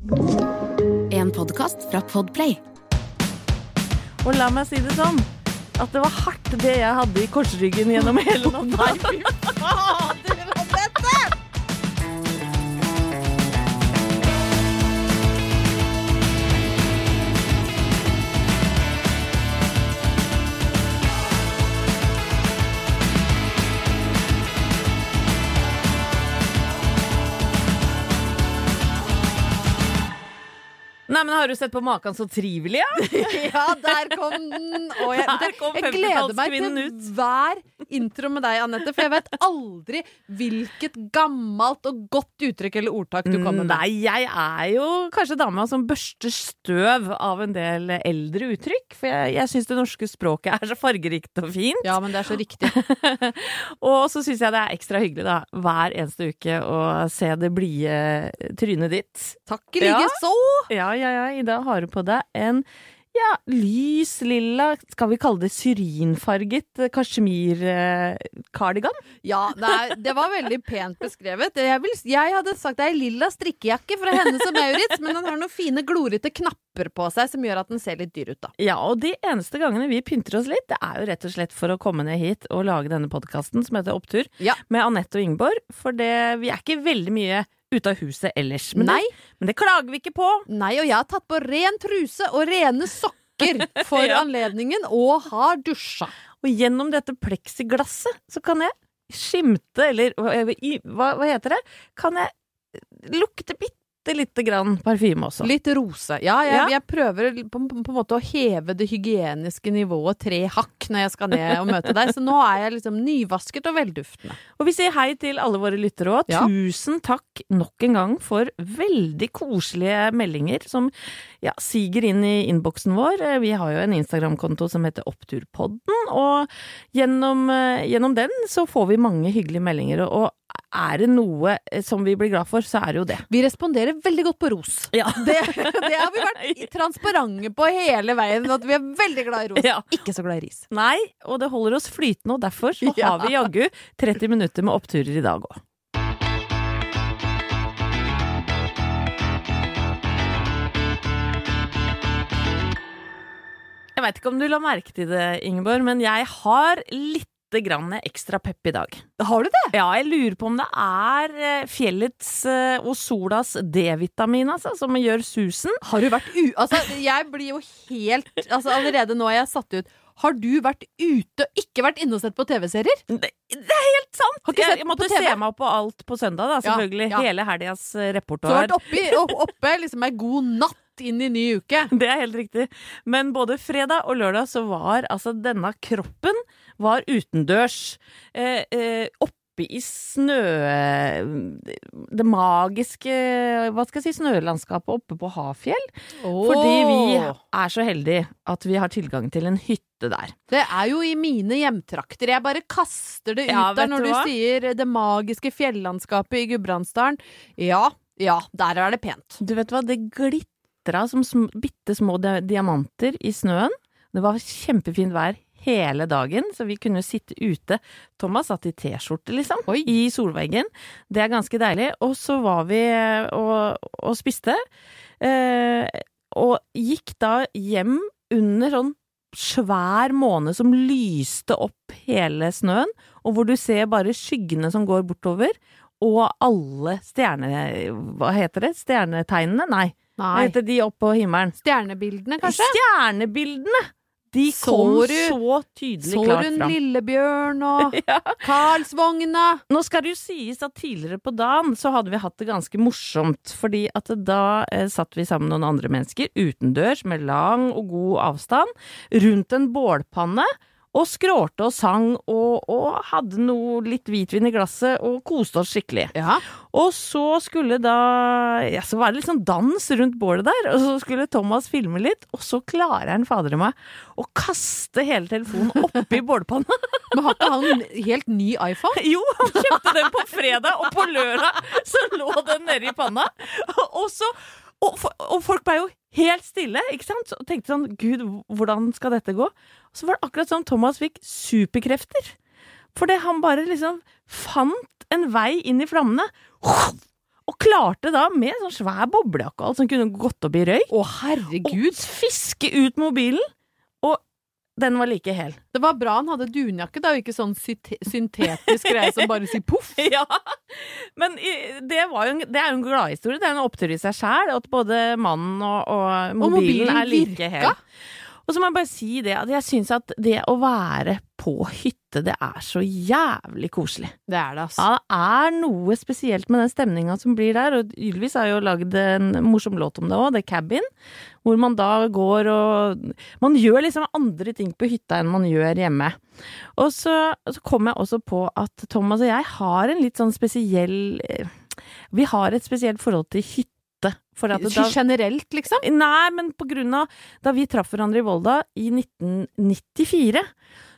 En podkast fra Podplay. Og la meg si det sånn, at det var hardt det jeg hadde i korsryggen gjennom hele natta. Nei, men Har du sett på maken så trivelig, ja? Ja, der kom den! Og jeg, Der kom jeg gleder meg til ut. hver intro med deg, Anette, for jeg vet aldri hvilket gammelt og godt uttrykk eller ordtak du kommer med. Nei, jeg er jo kanskje dama som børster støv av en del eldre uttrykk. For jeg, jeg syns det norske språket er så fargerikt og fint. Ja, men det er så riktig. og så syns jeg det er ekstra hyggelig da, hver eneste uke å se det blide trynet ditt. Takk i like Ja. så! Ja, ja, ja. Ida har du på deg en ja, lys lilla, skal vi kalle det syrinfarget kasjmirkardigan? Ja, det, er, det var veldig pent beskrevet. Jeg, vil, jeg hadde sagt det er ei lilla strikkejakke fra Hennes og Maurits, men den har noen fine glorete knapper på seg som gjør at den ser litt dyr ut, da. Ja, og de eneste gangene vi pynter oss litt, det er jo rett og slett for å komme ned hit og lage denne podkasten som heter Opptur, Ja. med Anette og Ingeborg. For det, vi er ikke veldig mye ute av huset ellers. Men, Nei. Det, men det klager vi ikke på. Nei, og jeg har tatt på ren truse og rene sokker for Ja. anledningen, og har dusja. Og gjennom dette pleksiglasset så kan jeg skimte, eller hva, hva, heter det? Kan jeg lukte bitte lite grann parfyme også. Litt rose. Ja, jeg, Ja. jeg prøver på, på, på en måte å heve det hygieniske nivået tre hakk når jeg skal ned og møte deg, så nå er jeg liksom nyvasket og velduftende. Og vi sier hei til alle våre lyttere òg. Ja. Tusen takk nok en gang for veldig koselige meldinger som ja, siger inn i innboksen vår. Eh, Vi har jo en Instagram-konto som heter Oppturpodden, og gjennom, eh, gjennom den så får vi mange hyggelige meldinger. Og er det noe eh, som vi blir glad for, så er det jo det. Vi responderer veldig godt på ros. Ja. Det, det har vi vært transparente på hele veien, at vi er veldig glad i ros. Ja. Ikke så glad i ris. Nei, og det holder oss flytende, og derfor så har vi jaggu 30 minutter med oppturer i dag òg. Jeg veit ikke om du la merke til det, Ingeborg, men jeg har litt grann ekstra pepp i dag. Har du det? Ja, jeg lurer på om det er eh, fjellets eh, og solas D-vitamin, altså, som gjør susen. Har du vært u... Altså, jeg blir jo helt Altså, allerede nå er jeg satt ut. Har du vært ute og ikke vært inne og sett på TV-serier? Det, det er helt sant! Har Jeg, jeg måtte se meg opp på alt på søndag, da, selvfølgelig. ja. Hele helgas repertoar. Så har du repertoar. vært oppe, oppe liksom ei god natt inn i ny uke. Det er helt riktig. Men både fredag og lørdag så var altså denne kroppen var utendørs. Eh, eh, oppe i snø... Det magiske hva skal jeg si, snølandskapet oppe på Hafjell. Fordi vi er så heldige at vi har tilgang til en hytte der. Det er jo i mine hjemtrakter. Jeg bare kaster det ut Ja, der når du du sier det magiske fjellandskapet i Gudbrandsdalen. Ja, ja, der er det pent. Du vet hva, det glitra som sm bitte små diamanter i snøen. Det var kjempefint vær hele dagen, så vi kunne sitte ute. Thomas satt i T-skjorte, liksom, Oi. i solveggen. Det er ganske deilig. Og så var vi og, og spiste, eh, og gikk da hjem under sånn svær måne som lyste opp hele snøen, og hvor du ser bare skyggene som går bortover. og alle stjerne... Hva heter det? Stjernetegnene? Nei. Hva heter de oppå på himmelen? Stjernebildene, kanskje? Stjernebildene! De Så kom du- så tydelig Så klart hun. Lillebjørn og Ja. Karlsvogna? Nå skal det jo sies at tidligere på dagen så hadde vi hatt det ganske morsomt, fordi at da eh, satt vi sammen med noen andre mennesker utendørs med lang og god avstand rundt en bålpanne og skrålte og sang og, og hadde noe litt hvitvin i glasset og koste oss skikkelig. Ja. Og så skulle da ja, så var det litt sånn dans rundt bålet der, og så skulle Thomas filme litt, og så klarer han fader i meg å kaste hele telefonen oppi bålpanna. Men har ikke han helt ny iPhone? Jo, han kjøpte den på fredag, og på lørdag så lå den nede i panna. Og, så, og, og folk ble jo helt stille, ikke sant? Og tenkte sånn Gud, hvordan skal dette gå? Og så var det akkurat som Thomas fikk superkrefter. Fordi han bare liksom fant en vei inn i flammene. Og klarte da, med sånn svær boblejakke og alt som kunne gått opp i røyk, Å, herregud. å fiske ut mobilen. Og den var like hel. Det var bra han hadde dunjakke, da, og ikke sånn syntetisk greie som bare sier poff. Ja, men det, var jo en, det er jo en gladhistorie. Det er en opptur i seg sjæl at både mannen og, og mobilen, mobilen er like virka. hel. Og så må jeg bare si det, at jeg syns at det å være på hytte, det er så jævlig koselig. Det er det, altså. Ja, det er noe spesielt med den stemninga som blir der, og Ylvis har jo lagd en morsom låt om det òg, The Cabin, hvor man da går og Man gjør liksom andre ting på hytta enn man gjør hjemme. Og så, så kom jeg også på at Thomas og jeg har en litt sånn spesiell eh, Vi har et spesielt forhold til hytte. For da, Generelt, liksom? Nei, men på grunn av da vi traff hverandre i Volda i 1994,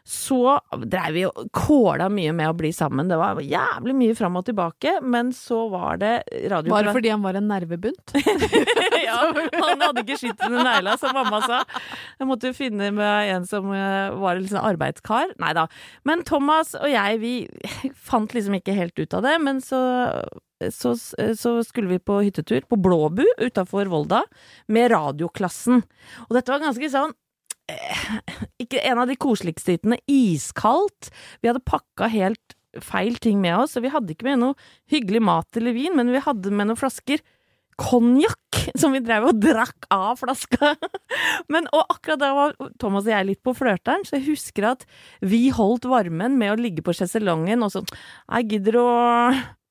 så dreiv vi og kåla mye med å bli sammen. Det var jævlig mye fram og tilbake, men så var det radio det fordi han var en nervebunt? ja, han hadde ikke skitt under negla, som mamma sa. Jeg måtte finne med en som eh, var en liksom arbeidskar. Nei da. Men Thomas og jeg, vi fant liksom ikke helt ut av det. Men så, så, så skulle vi på hyttetur på Blåbu utafor Volda med radioklassen. Og dette var ganske sånn ikke en av de koseligste hyttene. Iskaldt. Vi hadde pakka helt feil ting med oss, så vi hadde ikke med noe hyggelig mat eller vin, men vi hadde med noen flasker konjakk som vi drev og drakk av flaska. Men, og akkurat da var Thomas og jeg litt på flørteren, så jeg husker at vi holdt varmen med å ligge på sjeselongen og sånn Jeg gidder å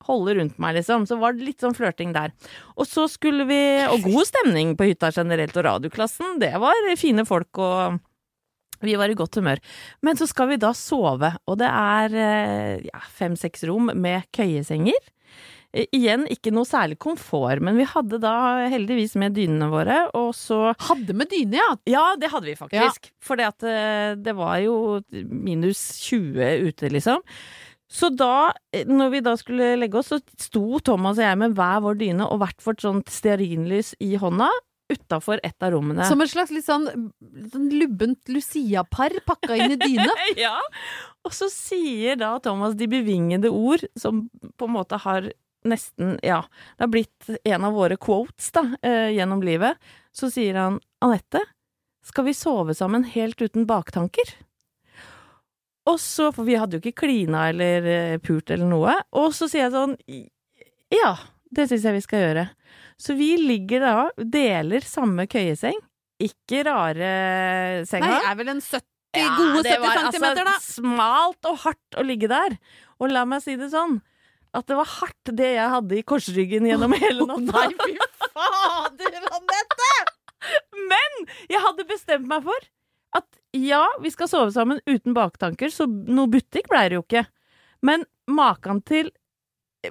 holde rundt meg, liksom. Så var det litt sånn flørting der. Og så skulle vi Og god stemning på hytta generelt, og radioklassen, det var fine folk og vi var i godt humør. Men så skal vi da sove, og det er eh, ja, fem-seks rom med køyesenger. Eh, Igjen ikke noe særlig komfort, men vi hadde da heldigvis med dynene våre, og så Hadde med dyne, ja. Ja, det hadde vi faktisk. For det, det var jo minus 20 ute, liksom. Så da, eh, når vi da skulle legge oss, så sto Thomas og jeg med hver vår dyne og hvert vårt sånt stearinlys i hånda utafor et av rommene. Som et slags litt sånn, sånn lubbent Lucia-par pakka inn i dyne. ja. Og så sier da Thomas de bevingede ord, som på en måte har nesten Ja, det har blitt en av våre quotes da, eh, gjennom livet. Så sier han Anette, skal vi sove sammen helt uten baktanker? Og så, for vi hadde jo ikke klina eller eh, pult eller noe, og så sier jeg sånn Ja, det syns jeg vi skal gjøre. Så vi ligger da, deler samme køyeseng. Ikke rare senga. Nei, er vel en 70, gode 70 centimeter, da. Altså, smalt og hardt å ligge der. Og la meg si det sånn, at det var hardt det jeg hadde i korsryggen gjennom hele natta. Nei, fy fader, Anette! Men jeg hadde bestemt meg for at ja, vi skal sove sammen uten baktanker, så noe butikk ble det jo ikke. Men maken til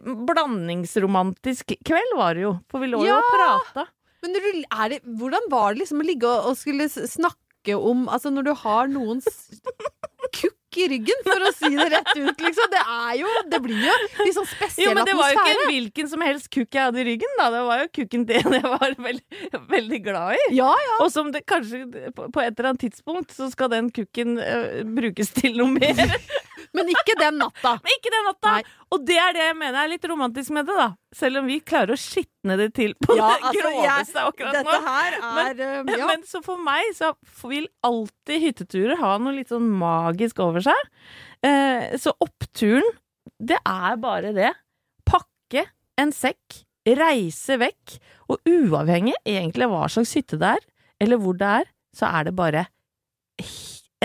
blandingsromantisk kveld var det jo, for vi lå jo Ja! og prata. Men er det, hvordan var det liksom å ligge og, og skulle snakke om Altså, når du har noens i ryggen, for å si det rett ut, liksom. Det er jo Det blir jo litt sånn spesiell Jo, men det var jo ikke en hvilken som helst kukk jeg hadde i ryggen, da. Det var jo kukken en jeg var veldig, veldig glad i. Ja, ja. Og som det kanskje på på et eller annet tidspunkt så skal den kukken uh, brukes til noe mer. Men ikke den natta. Men ikke den natta! Nei. Og det er det jeg mener er litt romantisk med det, da. Selv om vi klarer å skitne det til på Ja, det altså, groveste akkurat Dette nå. her er men, ja. Men så for meg så vil alltid hytteturer ha noe litt sånn magisk over seg. Eh, så oppturen, det er bare det. Pakke en sekk, reise vekk, og uavhengig egentlig hva slags hytte det er, eller hvor det er, så er det bare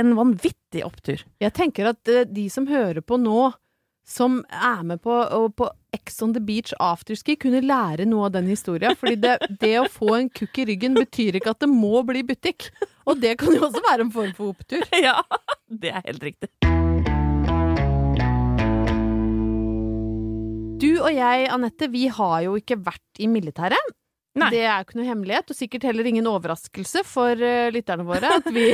en vanvittig opptur. Jeg tenker at eh, de som hører på nå, som er med på, på Ex on the Beach afterski, kunne lære noe av den historien. Fordi det, det å få en kukk i ryggen betyr ikke at det må bli butikk. Og det kan jo også være en form for opptur. Ja, det er helt riktig. Du og jeg, Anette, vi har jo ikke vært i militæret. Nei. Det er jo ikke noe hemmelighet, og sikkert heller ingen overraskelse for uh, lytterne våre at vi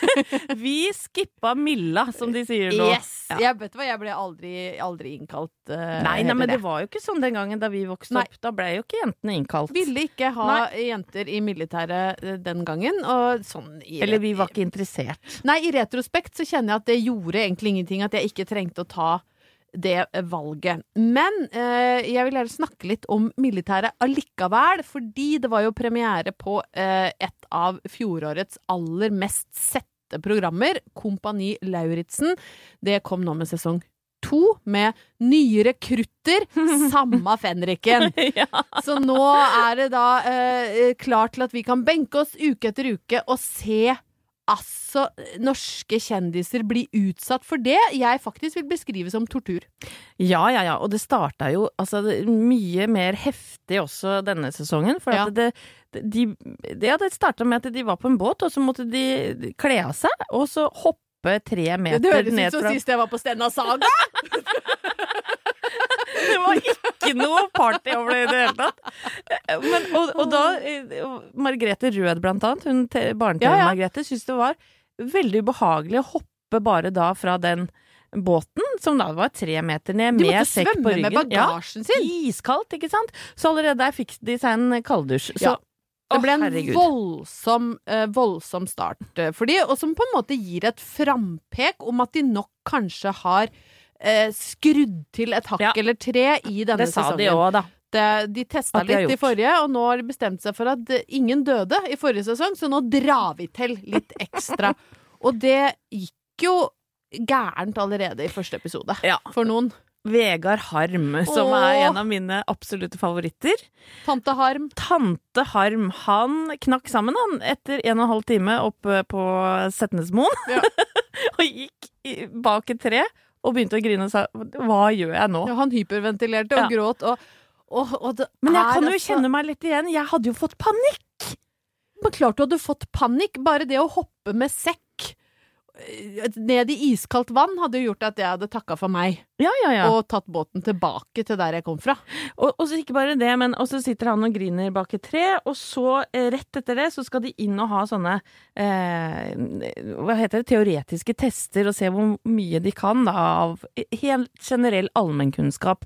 Vi skippa Milla, som de sier nå. Yes! Ja. Jeg vet hva, jeg ble aldri, aldri innkalt. Uh, Nei, nei, men det. det var jo ikke sånn den gangen da vi vokste Nei. opp. Da ble jo ikke jentene innkalt. Ville ikke ha jenter i militæret eh, den gangen, og sånn i Eller vi var ikke interessert. Nei, i retrospekt så kjenner jeg at det gjorde egentlig ingenting, at jeg ikke trengte å ta det valget. Men eh, jeg vil gjerne snakke litt om militæret allikevel, fordi det var jo premiere på eh, et av fjorårets aller mest sette programmer, Kompani Lauritzen. Det kom nå med sesong to, med nye rekrutter, samme fenriken. ja. Så nå er det da eh, klart til at vi kan benke oss uke etter uke og se altså norske kjendiser bli utsatt for det jeg faktisk vil beskrive som tortur. ja, ja, ja. Og det starta jo altså, mye mer heftig også denne sesongen. For Ja. det, de, det, ja, det starta med at de var på en båt, og så måtte de kle av seg, og så hoppe tre meter Det høres ned ut som fra sist jeg var på Stenna Saga! Det var ikke noe party over det i det hele tatt. Men, og, og da Margrethe Rød, blant annet, hun te- Ja, ja. barne-TV-Margrethe, syntes det var veldig ubehagelig å hoppe bare da fra den båten, som da var tre meter ned, med måtte sekk på svømme med bagasjen sin! Iskaldt, ikke sant? Så allerede der fikk de seg en kalddusj. Så Ja. Det ble en herregud. voldsom, eh, voldsom start eh, for de, og som på en måte gir et frampek om at de nok kanskje har eh, skrudd til et hakk Ja. eller tre i denne Det sa sesongen. de òg, da. Det, de testa de litt i forrige, og nå har de bestemt seg for at eh, ingen døde i forrige sesong, så nå drar vi til litt ekstra. og det gikk jo gærent allerede i første episode. Ja. For noen. Vegard Harm, som Åh. er en av mine absolutte favoritter. Tante Harm. Tante Harm, han knakk sammen han etter en og en halv time oppe på Setnesmoen. Ja. og gikk bak et tre og begynte å grine og sa 'hva gjør jeg nå'? Ja, han hyperventilerte og Ja. gråt, og, og, og Men jeg kan jo altså- kjenne meg litt igjen. Jeg hadde jo fått panikk! Men klart du hadde fått panikk. Bare det å hoppe med sekk ned i iskaldt vann hadde jo gjort at jeg hadde takka for meg Ja, ja, ja. og tatt båten tilbake til der jeg kom fra. Og, og så ikke bare det, men så sitter han og griner bak et tre, og så, eh, rett etter det, så skal de inn og ha sånne eh, Hva heter det? Teoretiske tester, og se hvor mye de kan da, av helt generell allmennkunnskap.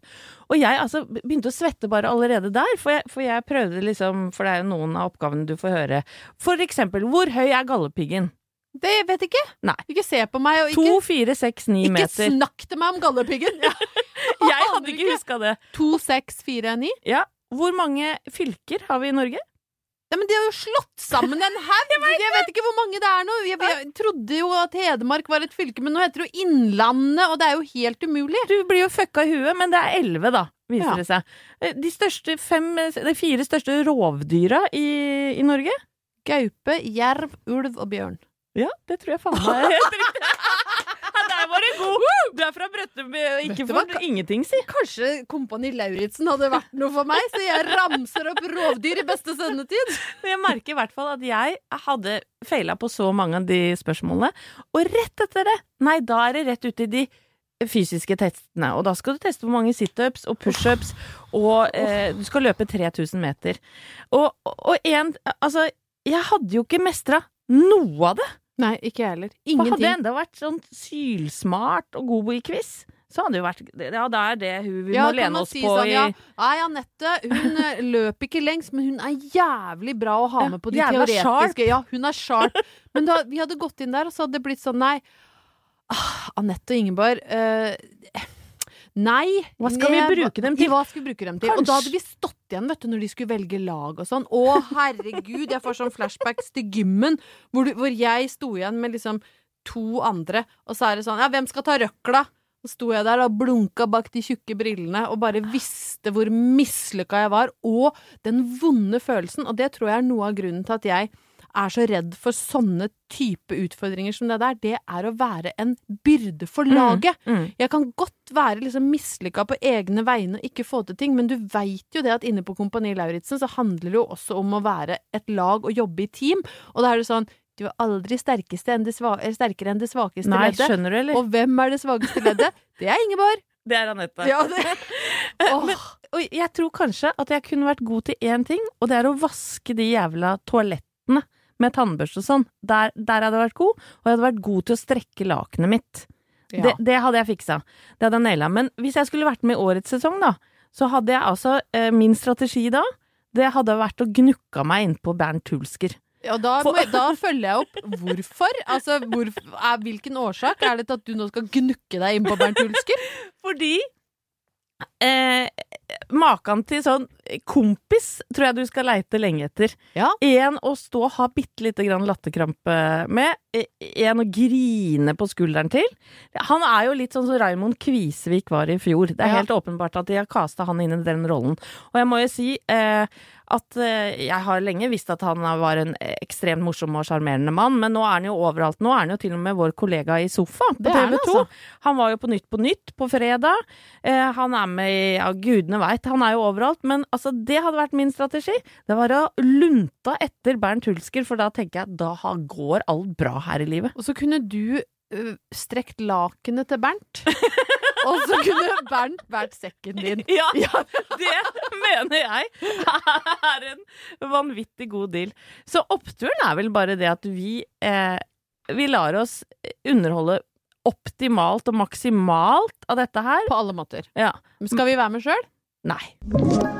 Og jeg altså begynte å svette bare allerede der, for jeg, for jeg prøvde liksom For det er jo noen av oppgavene du får høre. For eksempel, hvor høy er gallepiggen? Det vet jeg ikke. Nei. Ikke se på meg, og To, ikke, fire, seks, ni ikke meter. snakk til meg om gallepiggen! Ja. Jeg hadde ikke huska det. To, seks, fire, ni. Ja. Hvor mange fylker har vi i Norge? Nei, men de har jo slått sammen en haug! Jeg vet ikke hvor mange det er nå. Jeg, jeg trodde jo at Hedmark var et fylke, men nå heter det jo Innlandet, og det er jo helt umulig. Du blir jo fucka i huet, men det er elleve, da, viser Ja. det seg. Eh, De største fem, de fire største rovdyra i, i Norge? Gaupe, jerv, ulv og bjørn. Ja, det tror jeg faen meg er helt riktig. Der var du god! Du er fra Brøtteby, og ikke for ingenting, si. Kanskje Kompani Lauritzen hadde vært noe for meg, så jeg ramser opp rovdyr i beste sendetid. Men Jeg merker i hvert fall at jeg hadde feila på så mange av de spørsmålene. Og rett etter det, nei, da er det rett ut i de fysiske testene. Og da skal du teste hvor mange situps og pushups, og eh, du skal løpe 3000 meter. Og, og en Altså, jeg hadde jo ikke mestra noe av det. Nei, ikke jeg heller. For hadde det enda vært sånn sylsmart og god i quiz, så hadde det jo vært Ja, da er det hun vi Ja, må lene oss si på sånn, i ja. Nei, Anette, hun eh, løper ikke lengst, men hun er jævlig bra å ha med på de jævlig teoretiske Ja, hun er sharp. Men da vi hadde gått inn der, og så hadde det blitt sånn, nei ah, Anette og Ingeborg eh, Nei. Hva skal vi bruke dem til? Hva skal vi bruke dem til? Og da hadde vi stått igjen vet du, når de skulle velge lag og sånn. Å, herregud, jeg får sånn flashbacks til gymmen, hvor, du, hvor jeg sto igjen med liksom to andre, og så er det sånn Ja, hvem skal ta røkla? Så sto jeg der og blunka bak de tjukke brillene og bare visste hvor mislykka jeg var, og den vonde følelsen. Og det tror jeg er noe av grunnen til at jeg er så redd for sånne type utfordringer som det der. Det er å være en byrde for laget. Mm. Jeg kan godt være liksom mislykka på egne vegne og ikke få til ting, men du veit jo det at inne på Kompani Lauritzen så handler det jo også om å være et lag og jobbe i team. Og da er det sånn du er aldri enn sterkere enn det svakeste Nei, leddet. skjønner du, eller? Og hvem er det svakeste leddet? Det er Ingeborg. det er Anette. Ja, oh. Men, og jeg tror kanskje at jeg kunne vært god til én ting, og det er å vaske de jævla toalettene med tannbørste og sånn. Der, der hadde jeg vært god, og jeg hadde vært god til å strekke lakenet mitt. Ja. Det, det hadde jeg fiksa. Det hadde jeg naila. Men hvis jeg skulle vært med i årets sesong, da, så hadde jeg altså eh, Min strategi da, det hadde vært å gnukka meg innpå Bernt Hulsker. Ja, da, jeg- da følger jeg opp hvorfor. Altså, hvor, er, hvilken årsak er det til at du nå skal gnukke deg inn på Bernt Hulsker? Fordi eh, Maken til sånn kompis tror jeg du skal leite lenge etter. Ja. En å stå og ha bitte lite grann latterkrampe med. eh, En å grine på skulderen til. Han er jo litt sånn som Raymond Kvisvik var i fjor. Det er Ja. helt åpenbart at de har kasta han inn i den rollen. Og jeg må jo si eh, at eh, jeg har lenge visst at han var en ekstremt morsom og sjarmerende mann, men nå er han jo overalt. Nå er han jo til og med vår kollega i Sofa på han, TV 2. altså. Han var jo på Nytt på Nytt på fredag. Eh, han er med Ja, gudene veit, han er jo overalt. Men altså, det hadde vært min strategi. Det var å lunta etter Bernt Hulsker, for da tenker jeg da går alt bra her i livet. Og så kunne du ø, strekt lakenet til Bernt. Og så kunne Bernt vært sekken din. Ja, det mener jeg er en vanvittig god deal. Så oppturen er vel bare det at vi eh, Vi lar oss underholde optimalt og maksimalt av dette her. På alle måter. Ja. Men Skal vi være med sjøl? Nei.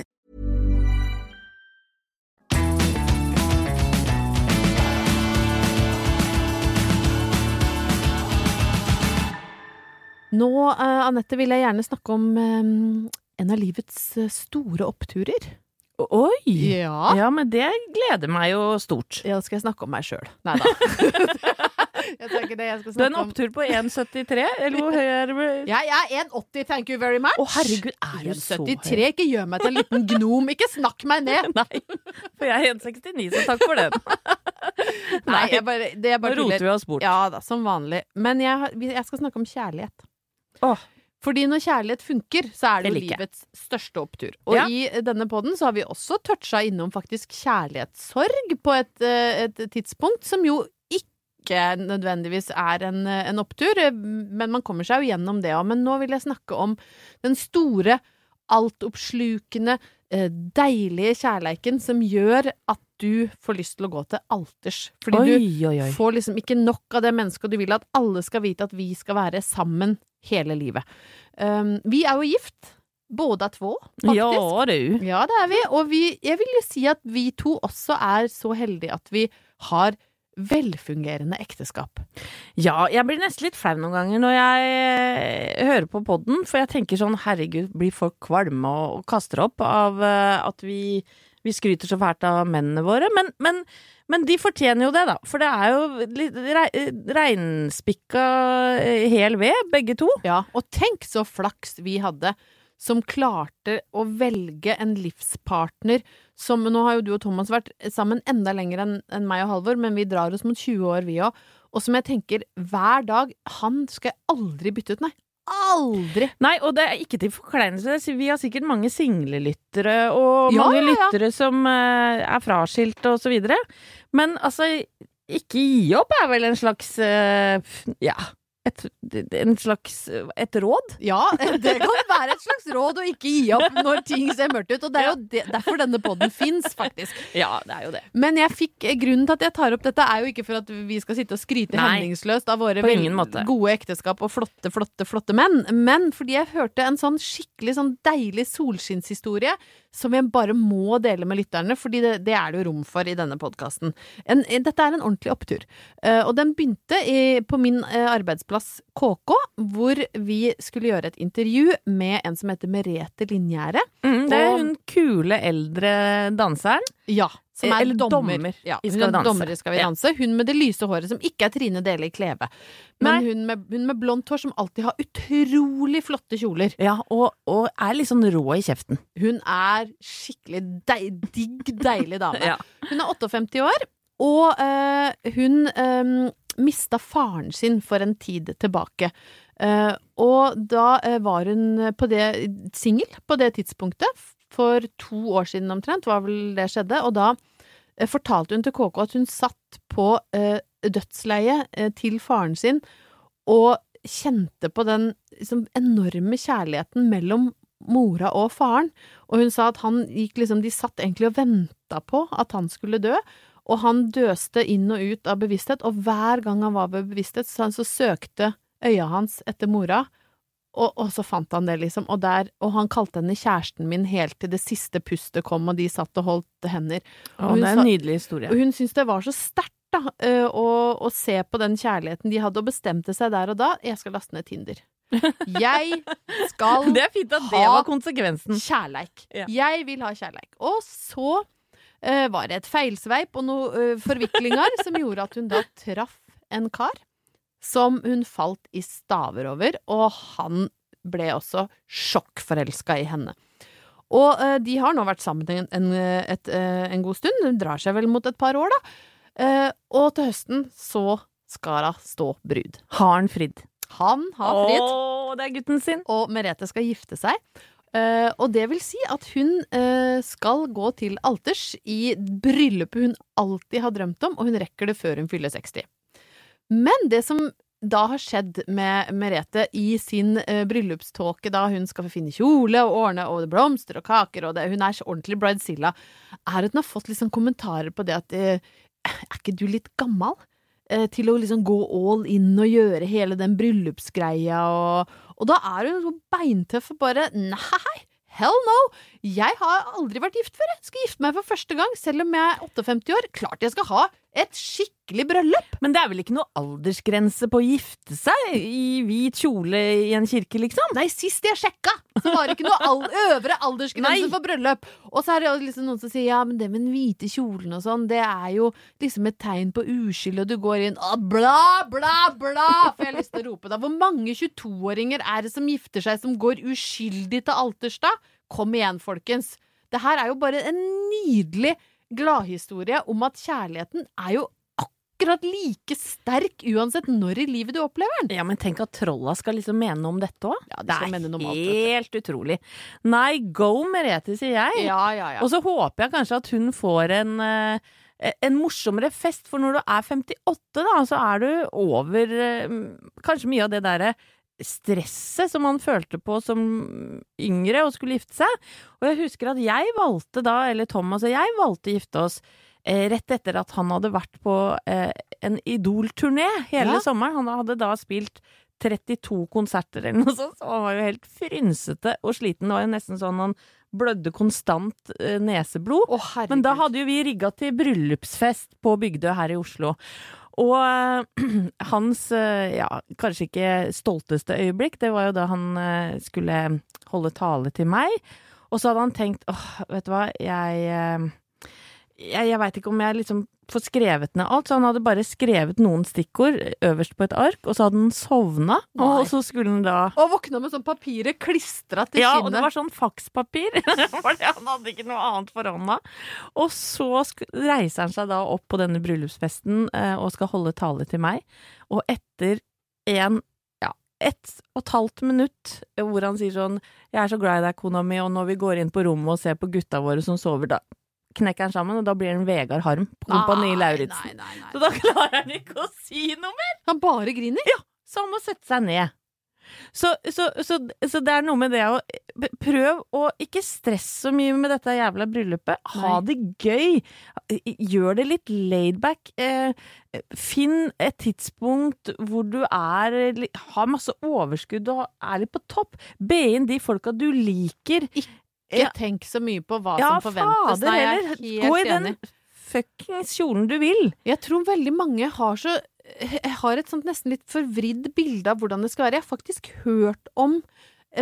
Nå, uh, Anette, vil jeg gjerne snakke om eh, en av livets eh, store oppturer. Oi! Ja. Ja, men det gleder meg jo stort. Ja, da skal jeg snakke om meg sjøl. Nei da. jeg tar det. Jeg skal Du er en opptur på 1,73, eller hvor høy er du? Jeg er 1,80, thank you very much. Å, herregud, er du så 1,73, ikke gjør meg til en liten gnom. Ikke snakk meg ned. Nei, for jeg er 1,69, så takk for den. Nei, jeg bare, det er Nå bare roter vi oss bort. Ja da, som vanlig. Men jeg, jeg skal snakke om kjærlighet. Åh. Fordi når kjærlighet funker, så er det, Det jo livets største opptur. Og Ja. i denne poden så har vi også toucha innom faktisk kjærlighetssorg på et, eh, et tidspunkt som jo ikke nødvendigvis er en, eh, en opptur, eh, men man kommer seg jo gjennom det òg. Men nå vil jeg snakke om den store, altoppslukende, eh, deilige kjærleiken som gjør at du får lyst til å gå til alters. Fordi du Oi, oi, oi. får liksom ikke nok av det mennesket, og du vil at alle skal vite at vi skal være sammen hele livet. Um, vi er jo gift, båda två, faktisk. Ja, du. Ja, det er vi. Og vi, jeg vil jo si at vi to også er så heldige at vi har velfungerende ekteskap. Ja, jeg blir nesten litt flau noen ganger når jeg eh, hører på podden, for jeg tenker sånn herregud, blir folk kvalme og, og kaster opp av eh, at vi, vi skryter så fælt av mennene våre? Men, men, men de fortjener jo det, da. For det er jo litt reinspikka eh, hel ved, begge to. Ja, og tenk så flaks vi hadde som klarte å velge en livspartner som Nå har jo du og Thomas vært sammen enda lenger enn en meg og Halvor, men vi drar oss mot 20 år, vi òg. Og som jeg tenker hver dag Han skal jeg aldri bytte ut, nei. Aldri! Nei, og det er ikke til forkleinelse. Vi har sikkert mange singlelyttere, og Ja, mange ja, ja. lyttere som eh, er fraskilte og så videre. Men altså, ikke gi opp er vel en slags eh, Ja. Et, en slags et råd? Ja, det kan være et slags råd å ikke gi opp når ting ser mørkt ut. Og det er jo det, derfor denne poden fins, faktisk. Ja, det er jo det. Men jeg fikk, grunnen til at jeg tar opp dette, er jo ikke for at vi skal sitte og skryte Nei, hemningsløst av våre gode ekteskap og flotte, flotte, flotte menn, men fordi jeg hørte en sånn skikkelig sånn deilig solskinnshistorie som jeg bare må dele med lytterne, fordi det, det er det jo rom for i denne podkasten. Dette er en ordentlig opptur. Eh, og den begynte i, på min eh, arbeidsplass KK, hvor vi skulle gjøre et intervju med en som heter Merete Linjære. Mm, det er hun kule eldre danseren. Ja, som er Eller dommer. dommer Ja, i hun Skal er danse. dommer i Skal vi danse. Hun med det lyse håret som ikke er Trine Dele i Kleve. Men hun med, hun med blondt hår som alltid har utrolig flotte kjoler. Ja, og, og er litt sånn rå i kjeften. Hun er skikkelig deig, digg, deilig dame. Ja. Hun er 58 år, og øh, hun uh, mista faren sin for en tid tilbake. Eh, og da eh, var hun på det singel på det tidspunktet. For to år siden omtrent var vel det skjedde. Og da eh, fortalte hun til KK at hun satt på dødsleiet til faren sin og kjente på den liksom, enorme kjærligheten mellom mora og faren. Og hun sa at han gikk liksom De satt egentlig og venta på at han skulle dø. Og han døste inn og ut av bevissthet, og hver gang han var ved bevissthet, så, så søkte øya hans etter mora. Og, og så fant han det, liksom. Og, der, og han kalte henne kjæresten min helt til det siste pustet kom, og de satt og holdt hender. Og hun det er en nydelig historie. Og hun syntes det var så sterkt, da, eh, å, å se på den kjærligheten de hadde, og bestemte seg der og da jeg skal laste ned Tinder. Jeg skal Det er fint at det var konsekvensen. kjærleik. Ja. Jeg vil ha kjærleik. Og så var det et feilsveip og noen forviklinger som gjorde at hun da traff en kar som hun falt i staver over, og han ble også sjokkforelska i henne. Og eh, de har nå vært sammen en, en, et, eh, en god stund, hun drar seg vel mot et par år, da. Eh, og til høsten så skal hun stå brud. Har han fridd? Han har fridd Å, det er gutten sin! og Merete skal gifte seg. Eh, og det vil si at hun uh, skal gå til alters i bryllupet hun alltid har drømt om, og hun rekker det før hun fyller 60. Men det som da har skjedd med Merete i sin uh, bryllupståke, da hun skal finne kjole og ordne og blomster og kaker, og det, hun er så ordentlig bridezilla, er at hun har fått liksom kommentarer på det at Er ikke du litt gammal? til å liksom gå all in og gjøre hele den bryllupsgreia, og, og da er hun så beintøff og bare Nei, hell no! Jeg har aldri vært gift før, jeg. Skal gifte meg for første gang, selv om jeg er 58 år. Klart jeg skal ha et skikkelig bryllup! Men det er vel ikke noe aldersgrense på å gifte seg i hvit kjole i en kirke, liksom? Nei, sist jeg sjekka, så var det ikke noe al øvre aldersgrense Nei. for bryllup. Og så er det liksom noen som sier ja, men det med den hvite kjolen og sånn, det er jo liksom et tegn på uskyld, og du går inn og bla, bla, bla! For jeg lyst til å rope da. Hvor mange 22-åringer er det som gifter seg som går uskyldig til alters da? Kom igjen, folkens. Det her er jo bare en nydelig gladhistorie om at kjærligheten er jo akkurat like sterk uansett når i livet du opplever den. Ja, men tenk at trolla skal liksom mene noe om dette òg. Ja, de det er alt, helt utrolig. Nei, go Merete, sier jeg. Ja, ja, ja. Og så håper jeg kanskje at hun får en uh, en morsommere fest, for når du er 58, da, så er du over eh, kanskje mye av det derre stresset som man følte på som yngre og skulle gifte seg. Og jeg husker at jeg valgte da, eller Thomas og jeg valgte å gifte oss eh, rett etter at han hadde vært på eh, en Idol-turné hele Ja. sommeren. Han hadde da spilt 32 konserter eller noe sånt, så han var jo helt frynsete og sliten. Det var jo nesten sånn han blødde konstant eh, neseblod. Å. Men da hadde jo vi rigga til bryllupsfest på Bygdø her i Oslo. Og eh, hans, eh, ja, kanskje ikke stolteste øyeblikk, det var jo da han eh, skulle holde tale til meg. Og så hadde han tenkt åh, vet du hva, jeg Jeg, jeg veit ikke om jeg liksom får skrevet ned alt, så han hadde bare skrevet noen stikkord øverst på et ark, og så hadde han sovna, Nei. og så skulle han da Og våkna med sånn papiret klistra til ja, og det var sånn fakspapir. For han hadde ikke noe annet for hånda. Og så reiser han seg da opp på denne bryllupsfesten eh, og skal holde tale til meg. Og etter en ett og et halvt minutt eh, hvor han sier sånn 'Jeg er så glad i deg, kona mi', og når vi går inn på rommet og ser på gutta våre som sover, da knekker han sammen, og da blir han Vegard Harm på Kompani Lauritzen. Nei, nei, nei. Så da klarer han ikke å si noe mer! Han bare griner? Ja! Så han må sette seg ned. Så, så, så, så det er noe med det å prøv å ikke stresse så mye med dette jævla bryllupet. Ha det gøy. Gjør det litt laidback. Eh, finn et tidspunkt hvor du er har masse overskudd og er litt på topp. Be inn de folka du liker. Ikke Ja. tenk så mye på hva Ja, som forventes. fader Nei, jeg Gå i den fuckings kjolen du vil. Jeg tror veldig mange har så Jeg har et sånt nesten litt forvridd bilde av hvordan det skal være. Jeg har faktisk hørt om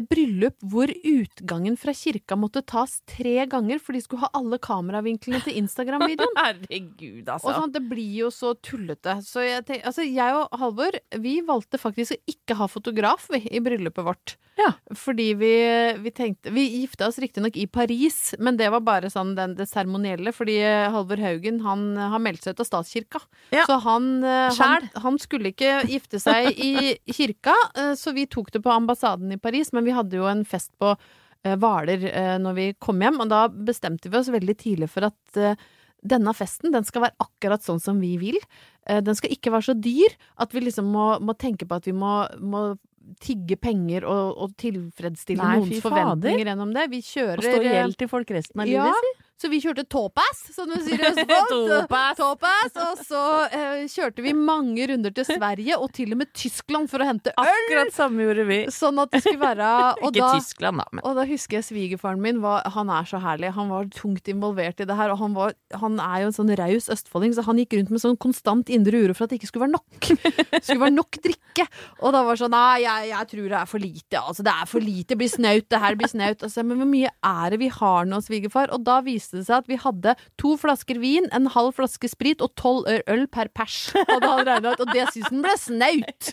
bryllup hvor utgangen fra kirka måtte tas tre ganger, for de skulle ha alle kameravinklene til Instagram-videoen. Herregud, Og altså. sånn, Det blir jo så tullete. Så jeg, tenk, altså, jeg og Halvor vi valgte faktisk å ikke ha fotograf vi, i bryllupet vårt. Ja. Fordi vi, vi tenkte Vi gifta oss riktignok i Paris, men det var bare sånn den, det seremonielle. Fordi eh, Halvor Haugen han har meldt seg ut av statskirka. Ja. Så han, eh, han, han skulle ikke gifte seg i kirka, eh, så vi tok det på ambassaden i Paris. Men vi hadde jo en fest på eh, Hvaler eh, når vi kom hjem, og da bestemte vi oss veldig tidlig for at eh, denne festen den skal være akkurat sånn som vi vil. Eh, Den skal ikke være så dyr at vi liksom må, må tenke på at vi må, må tigge penger og, og tilfredsstille Nei, noens forventninger gjennom det. Vi kjører kjører stå i gjeld til folk resten av ja, livet sitt. Så vi kjørte tåpass, som du sier i Østfold. Tåpass, Og så eh, kjørte vi mange runder til Sverige, og til og med Tyskland, for å hente øl. Akkurat samme gjorde vi. Sånn at det skulle være og Ikke da, Tyskland, da, men og da husker jeg svigerfaren min, var, han er så herlig. Han var tungt involvert i det her, og han, var, han er jo en sånn raus østfolding, så han gikk rundt med sånn konstant indre uro for at det ikke skulle være nok. Det skulle være nok drikke. Og da var det sånn Nei, jeg, jeg tror det er for lite. Altså, det er for lite. Det blir snaut. Det her blir snaut. Altså, men hvor mye er det vi har nå, svigerfar? Og da viste det seg at vi hadde to flasker vin, en halv flaske sprit og tolv øl per pers. Hadde han regnet ut, og det syns han ble snaut.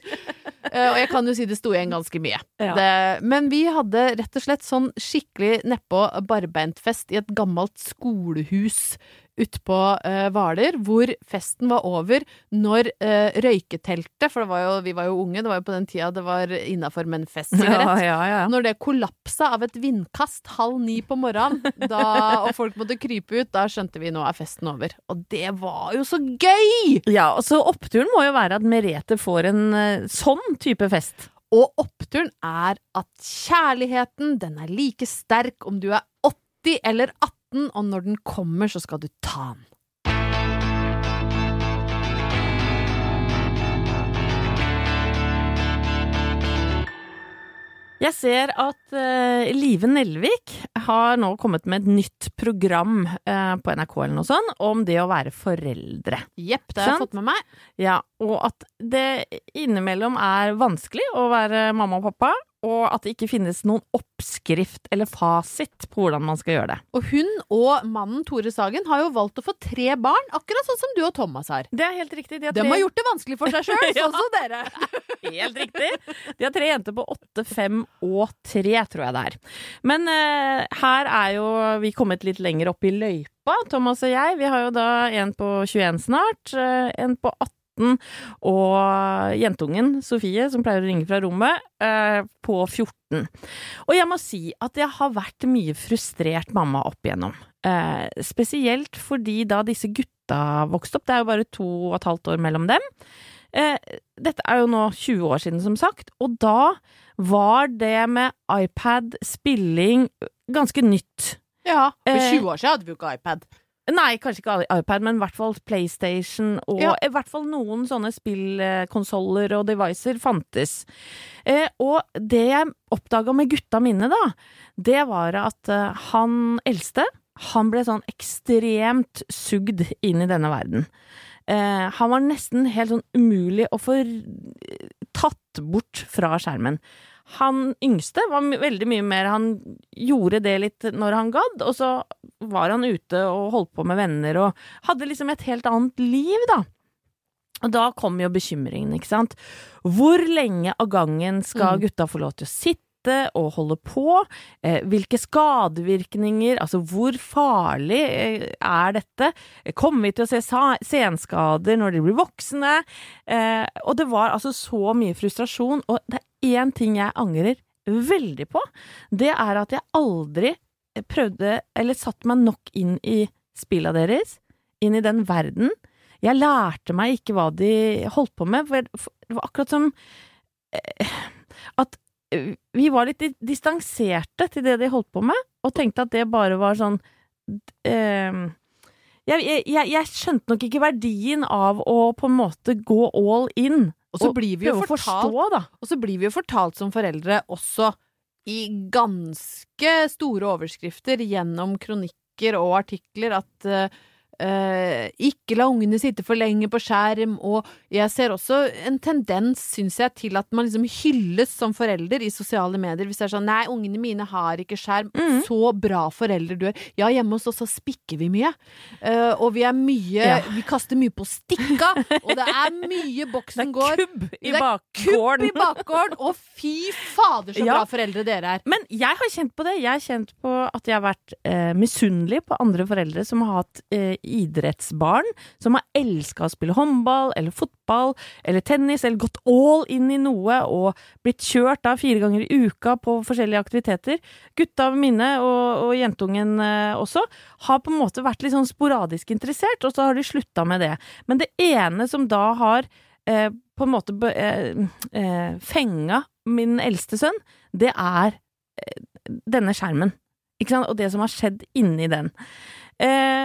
Uh, og jeg kan jo si det sto igjen ganske mye. Ja. Det, men vi hadde rett og slett sånn skikkelig nedpå barbeintfest i et gammelt skolehus utpå uh, Hvaler, hvor festen var over når eh, røyketeltet, for det var jo, vi var jo unge, det var jo på den tida det var innafor med en festsigarett. ja, ja, ja. Når det kollapsa av et vindkast halv ni på morgenen, da, og folk måtte krype ut, da skjønte vi nå er festen over. Og det var jo så gøy! Ja, og så oppturen må jo være at Merete får en eh, sånn type fest. Og oppturen er at kjærligheten, den er like sterk om du er 80 eller 18, og når den kommer, så skal du ta den. Jeg ser at uh, Live Nelvik har nå kommet med et nytt program uh, på NRK eller noe sånt om det å være foreldre. Jepp, det har jeg fått med meg. Ja, og at det innimellom er vanskelig å være mamma og pappa, og at det ikke finnes noen oppskrift eller fasit på hvordan man skal gjøre det. Og hun og mannen Tore Sagen har jo valgt å få tre barn, akkurat sånn som du og Thomas har. Det er helt riktig. De har De har gjort det vanskelig for seg sjøl, Ja. sånn som dere. Helt riktig. De har tre jenter på åtte, fem og tre, tror jeg det er. Men uh, her er jo vi kommet litt lenger opp i løypa, Thomas og jeg. Vi har jo da en på 21 snart, eh, en på 18. Og jentungen Sofie, som pleier å ringe fra rommet, eh, på 14. Og jeg må si at jeg har vært mye frustrert mamma opp igjennom. Eh, spesielt fordi da disse gutta vokste opp, det er jo bare to og et halvt år mellom dem. Eh, dette er jo nå 20 år siden, som sagt, og da var det med iPad, spilling, ganske nytt. Ja, For Eh, 20 år siden hadde vi jo ikke iPad. Nei, kanskje ikke iPad, men i hvert fall PlayStation og Ja. i hvert fall noen sånne spillkonsoller og devicer fantes. Eh, og det jeg oppdaga med gutta mine, da, det var at eh, han eldste, han ble sånn ekstremt sugd inn i denne verden. Eh, han var nesten helt sånn umulig å få tatt bort fra skjermen. Han yngste var veldig mye mer Han gjorde det litt når han gadd, og så var han ute og holdt på med venner og hadde liksom et helt annet liv, da. Og da kom jo bekymringen, ikke sant. Hvor lenge av gangen skal Mm. gutta få lov til å sitte og holde på? Eh, hvilke skadevirkninger, altså hvor farlig eh, er dette? Kommer vi til å se senskader når de blir voksne? Eh, og det var altså så mye frustrasjon, og det er én ting jeg angrer veldig på. Det er at jeg aldri prøvde, eller satte meg nok inn i spilla deres, inn i den verden. Jeg lærte meg ikke hva de holdt på med, for det var akkurat som eh, at eh, vi var litt distanserte til det de holdt på med, og tenkte at det bare var sånn eh, jeg, jeg, jeg, skjønte nok ikke verdien av å på en måte gå all in. Og så blir vi jo fortalt forstå, da. Og så blir vi jo fortalt som foreldre også i ganske store overskrifter gjennom kronikker og artikler at eh, eh, ikke la ungene sitte for lenge på skjerm, og jeg ser også en tendens, syns jeg, til at man liksom hylles som forelder i sosiale medier hvis det er sånn nei, ungene mine har ikke skjerm, mm. så bra forelder du er. Ja, hjemme hos oss så spikker vi mye, uh, og vi er mye Ja. Vi kaster mye på stikka, og det er mye Det boksen er går. kubb i Det er bakgården. Kubb i bakgården! Og fy fader, så Ja. bra foreldre dere er. Men jeg har kjent på det. Jeg har kjent på at jeg har vært eh, misunnelig på andre foreldre som har hatt eh, idrettsbarn, som har elska å spille håndball eller fotball eller tennis, eller gått all in i noe og blitt kjørt da fire ganger i uka på forskjellige aktiviteter. Gutta mine og, og jentungen eh, også har på en måte vært litt sånn sporadisk interessert, og så har de slutta med det. Men det ene som da har eh, på en måte eh, eh, fenga min eldste sønn, det er eh, denne skjermen. Ikke sant? Og det som har skjedd inni den. Eh,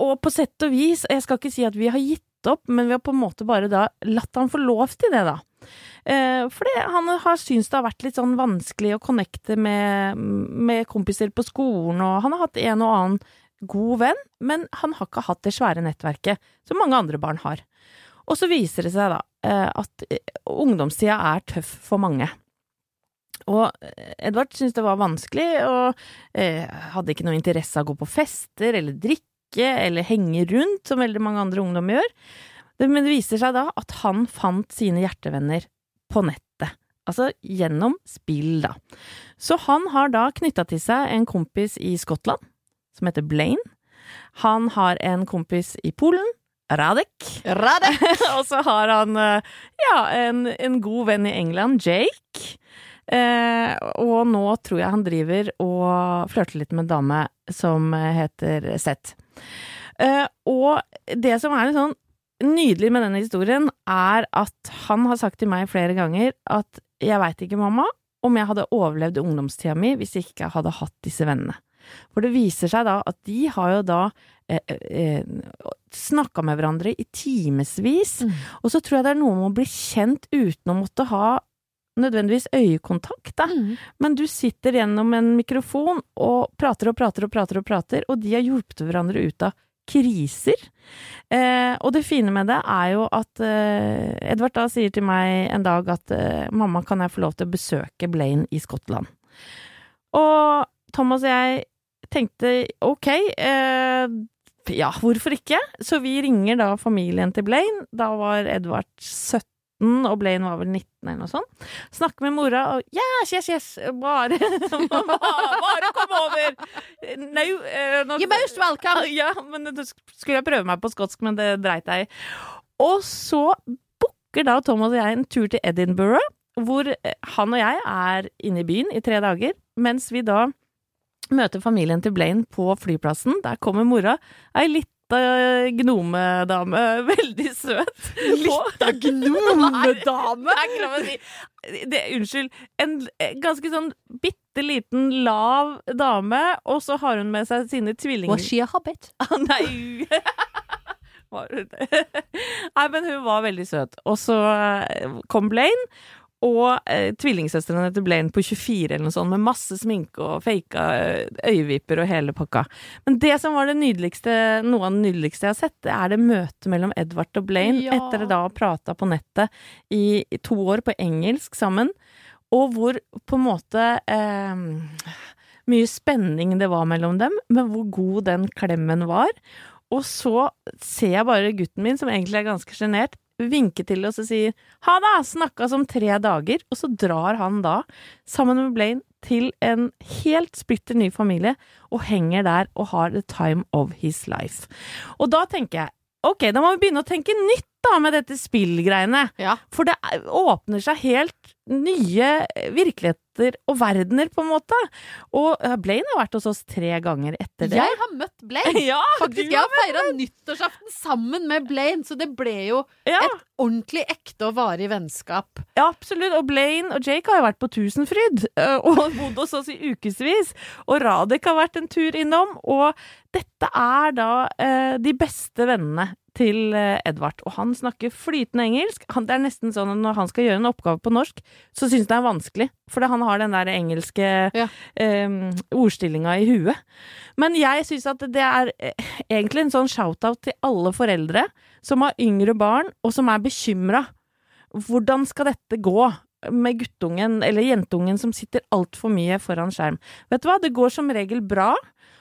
og på sett og vis, jeg skal ikke si at vi har gitt opp, men vi har på en måte bare da latt han få lov til det, da. Eh, fordi han har syntes det har vært litt sånn vanskelig å connecte med, med kompiser på skolen, og han har hatt en og annen god venn, men han har ikke hatt det svære nettverket som mange andre barn har. Og så viser det seg da eh, at eh, ungdomstida er tøff for mange. Og eh, Edvard syntes det var vanskelig, og eh, hadde ikke noe interesse av å gå på fester eller drikke eller henge rundt, som veldig mange andre ungdommer gjør. Men det viser seg da at han fant sine hjertevenner på nettet. Altså gjennom spill, da. Så han har da knytta til seg en kompis i Skottland, som heter Blaine. Han har en kompis i Polen, Radek. Radek! og så har han eh, ja, en, en god venn i England, Jake. Eh, og nå tror jeg han driver og flørter litt med en dame som heter Seth. Eh, og det som er litt sånn nydelig med denne historien, er at han har sagt til meg flere ganger at jeg veit ikke, mamma, om jeg hadde overlevd ungdomstida mi hvis jeg ikke hadde hatt disse vennene. For det viser seg da at de har jo da eh, eh, snakka med hverandre i timevis, Mm. og så tror jeg det er noe med å bli kjent uten å måtte ha nødvendigvis øyekontakt, da. Mm. Men du sitter gjennom en mikrofon og prater og prater og prater og prater, og de har hjulpet hverandre ut av kriser. Eh, og det fine med det er jo at eh, Edvard da sier til meg en dag at eh, mamma, kan jeg få lov til å besøke Blaine i Skottland? Og Thomas og jeg tenkte ok, eh, ja, hvorfor ikke? Så vi ringer da familien til Blaine. Da var Edvard 17, og Blaine var vel 19 eller noe sånt. Snakke med mora, og yes, yes, yes, bare, bare kom over! No, uh, no, You're most welcome! Ja, men skulle jeg prøve meg på skotsk, men det dreit jeg i. Og så booker da Thomas og jeg en tur til Edinburgh, hvor eh, han og jeg er inne i byen i tre dager, mens vi da møter familien til Blaine på flyplassen. Der kommer mora, ei lita gnomedame, veldig søt. Lita gnomedame! Det unnskyld. En ganske sånn bitte liten, lav dame, og så har hun med seg sine tvillinger. Was she a hobbit? Ah, nei? Nei, men hun var veldig søt. Og så kom Blaine, og eh, tvillingsøstrene til Blaine på 24 eller noe sånt, med masse sminke og faka eh, øyevipper og hele pakka. Men det som var det nydeligste, noe av det nydeligste jeg har sett, det er det møtet mellom Edvard og Blaine, Ja. etter å da ha prata på nettet i, i to år på engelsk sammen, og hvor på en måte eh, mye spenning det var mellom dem, men hvor god den klemmen var. Og så ser jeg bare gutten min, som egentlig er ganske sjenert, vinke til oss og sier ha det! snakkes om tre dager, og så drar han da, sammen med Blaine, til en helt splitter ny familie, og henger der og har the time of his life. Og da tenker jeg, ok, da må vi begynne å tenke nytt, da med dette spillgreiene. Ja. For det er- åpner seg helt nye virkeligheter og verdener, på en måte. Og eh, Blaine har vært hos oss tre ganger etter det. Jeg har møtt Blaine. ja, Faktisk, jeg har feira nyttårsaften sammen med Blaine, så det ble jo ja, et ordentlig ekte og varig vennskap. ja, absolutt. Og Blaine og Jake har jo vært på Tusenfryd eh, og bodd hos oss i ukevis. Og Radek har vært en tur innom. Og dette er da eh, de beste vennene til eh, Edvard. Og han snakker flytende engelsk. Han, det er nesten sånn at når han skal gjøre en oppgave på norsk, så syns han det er vanskelig. Fordi han har den der engelske Ja. eh, ordstillinga i huet. Men jeg syns at det er eh, egentlig en sånn shout-out til alle foreldre som har yngre barn, og som er bekymra. Hvordan skal dette gå? Med guttungen eller jentungen som sitter altfor mye foran skjerm. Vet du hva, det går som regel bra,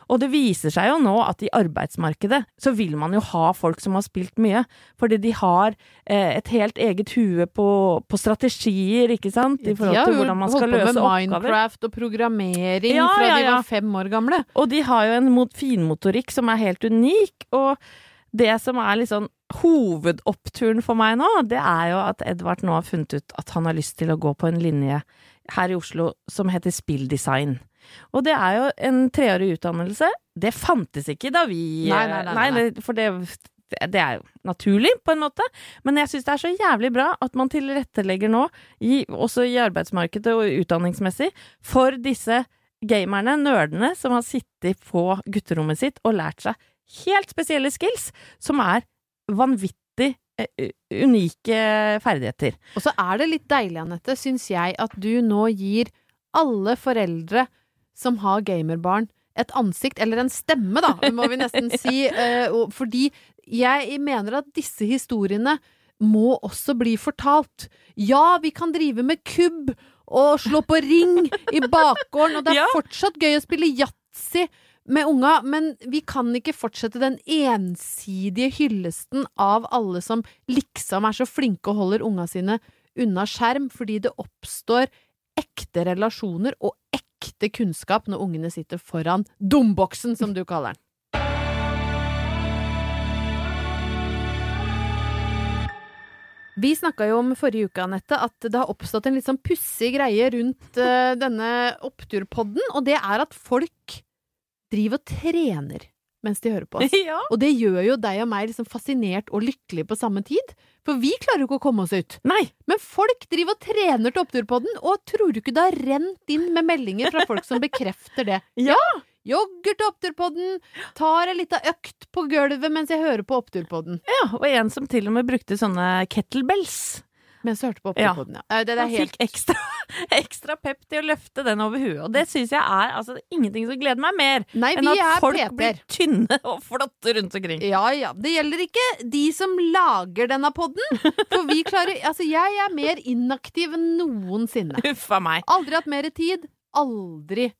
og det viser seg jo nå at i arbeidsmarkedet så vil man jo ha folk som har spilt mye, fordi de har eh, et helt eget hue på, på strategier, ikke sant, i forhold til hvordan man skal holdt på løse med oppgaver. Minecraft og programmering Ja, fra ja, de var fem år gamle. Og de har jo en mot- finmotorikk som er helt unik, og det som er litt sånn hovedoppturen for meg nå, det er jo at Edvard nå har funnet ut at han har lyst til å gå på en linje her i Oslo som heter spilldesign. Og det er jo en treårig utdannelse. Det fantes ikke da vi Nei, nei, nei, nei. nei For det, det er jo naturlig, på en måte. Men jeg syns det er så jævlig bra at man tilrettelegger nå, i, også i arbeidsmarkedet og utdanningsmessig, for disse gamerne, nerdene, som har sittet på gutterommet sitt og lært seg helt spesielle skills, som er vanvittig eh, unike ferdigheter. Og så er det litt deilig, Anette, syns jeg, at du nå gir alle foreldre som har gamerbarn, et ansikt, eller en stemme, da, må vi nesten si. eh, fordi jeg mener at disse historiene må også bli fortalt. Ja, vi kan drive med kubb og slå på ring i bakgården, og det er fortsatt gøy å spille yatzy med unga, men vi kan ikke fortsette den ensidige hyllesten av alle som liksom er så flinke og holder unga sine unna skjerm, fordi det oppstår ekte relasjoner og ekte kunnskap når ungene sitter foran dumboksen, som du kaller den. Vi snakka jo om forrige uke, Anette, at det har oppstått en litt sånn pussig greie rundt uh, denne oppturpodden, og det er at folk driver og trener mens de hører på oss. ja. Og det gjør jo deg og meg liksom fascinert og lykkelig på samme tid, for vi klarer jo ikke å komme oss ut. Nei. Men folk driver og trener til Oppturpodden, og tror du ikke det har rent inn med meldinger fra folk som bekrefter det? Ja. Jogger til Oppturpodden, tar en lita økt på gulvet mens jeg hører på Oppturpodden. Ja, og en som til og med brukte sånne kettlebells. Mens jeg hørte på Ja. Ja. Eh, Det, det er Han helt fikk ekstra, ekstra pep til å løfte den over huet, og det syns jeg er altså, ingenting som gleder meg mer Nei, enn at folk PT-er. blir tynne og flotte rundt omkring. Ja ja, det gjelder ikke de som lager denne podden. For vi klarer Altså, jeg er mer inaktiv enn noensinne. Huffa meg. Aldri hatt mer tid, aldri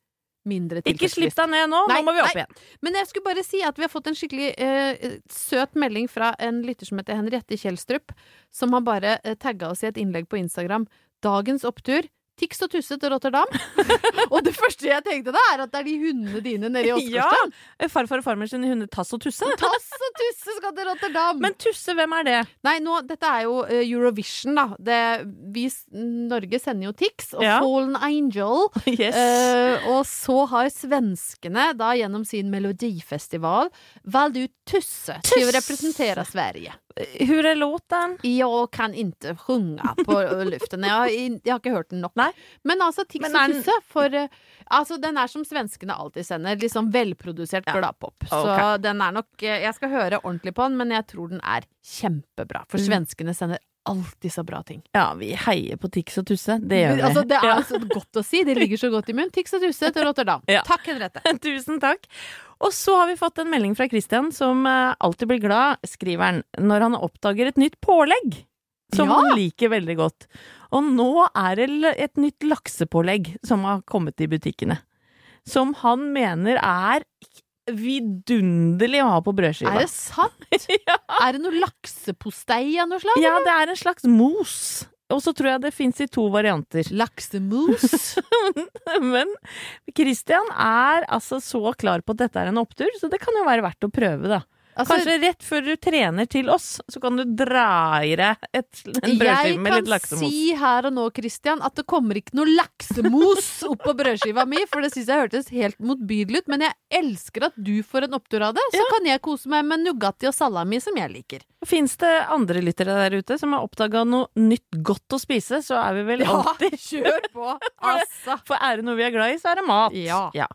mindre Ikke slipp deg ned nå, Nei, nå må vi opp nei. igjen. Men jeg skulle bare si at vi har fått en skikkelig eh, søt melding fra en lytter som heter Henriette Kjelstrup, som har bare eh, tagga oss i et innlegg på Instagram. Dagens opptur. Tix og Tusse til Rotterdam. og det første jeg tenkte da, er at det er de hundene dine nede i Åsgårdstrand. Farfar og farmor sine hunder Tass og Tusse. Tass og Tusse skal til Rotterdam! Men Tusse, hvem er det? Nei, nå, dette er jo eh, Eurovision, da. Det, vi, Norge sender jo Tix og Ja. Fallen Angel. Yes. Uh, og så har svenskene da gjennom sin melodifestival valgt ut Tusse til å representere Sverige. Hur er låten? Jeg kan ikke sjunga på luften. Jeg har, jeg har ikke hørt den nok. Nei. Men altså, Tix og den- for eh, Altså, den er som svenskene alltid sender. Liksom velprodusert Ja. gladpop. Så okay. den er nok eh, Jeg skal høre ordentlig på den, men jeg tror den er kjempebra. For Mm. svenskene sender alltid så bra ting. Ja, vi heier på Tix og Tusse. Det gjør vi. Altså, det er så godt å si. Det ligger så godt i munnen. Tix og Tusse til Rotterdam. Ja. Takk, Henriette. Tusen takk. Og så har vi fått en melding fra Christian som eh, alltid blir glad, skriver han, når han oppdager et nytt pålegg. Som Ja. han liker veldig godt. Og nå er det et nytt laksepålegg som har kommet i butikkene. Som han mener er vidunderlig å ha på brødskiva. Er det sant? ja. Er det noe laksepostei av noe slag? ja, det er en slags mos. Og så tror jeg det fins i to varianter. Laksemus? Men Christian er altså så klar på at dette er en opptur, så det kan jo være verdt å prøve, da. Altså, Kanskje rett før du trener til oss, så kan du dra i deg et, en brødskive med litt laksemos. Jeg kan si her og nå, Christian, at det kommer ikke noe laksemos oppå brødskiva mi, for det syns jeg hørtes helt motbydelig ut. Men jeg elsker at du får en opptur av det. Så Ja. kan jeg kose meg med Nugatti og salami, som jeg liker. Fins det andre lyttere der ute som har oppdaga noe nytt godt å spise, så er vi vel alltid kjør på! Altså. For er det noe vi er glad i, så er det mat. Ja. Ja.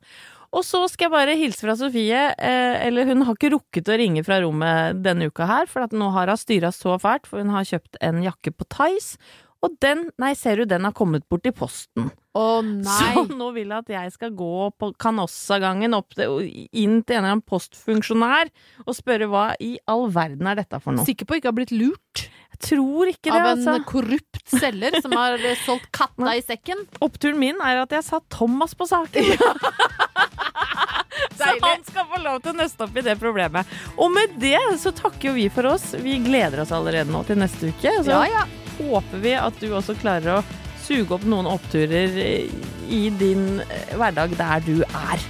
Og så skal jeg bare hilse fra Sofie. Eh, eller hun har ikke rukket å ringe fra rommet denne uka her, for at nå har hun styra så fælt, for hun har kjøpt en jakke på Tice. Og den, nei, ser du, den har kommet bort i posten. Å nei! Så nå vil jeg at jeg skal gå på Kanossagangen opp til, inn til en eller annen postfunksjonær og spørre hva i all verden er dette for noe. Sikker på ikke har blitt lurt Jeg tror ikke det, av en altså. korrupt selger som har solgt katta i sekken. Oppturen min er at jeg satt Thomas på saken. så han skal få lov til å nøste opp i det problemet. Og med det så takker jo vi for oss. Vi gleder oss allerede nå til neste uke. Så Ja, ja. håper vi at du også klarer å suge opp noen oppturer i din eh, hverdag der du er.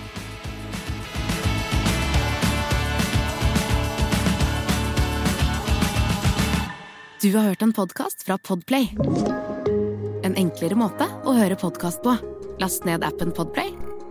Du har hørt en podcast fra Podplay. En enklere måte å høre podcast på. Last ned appen Podplay,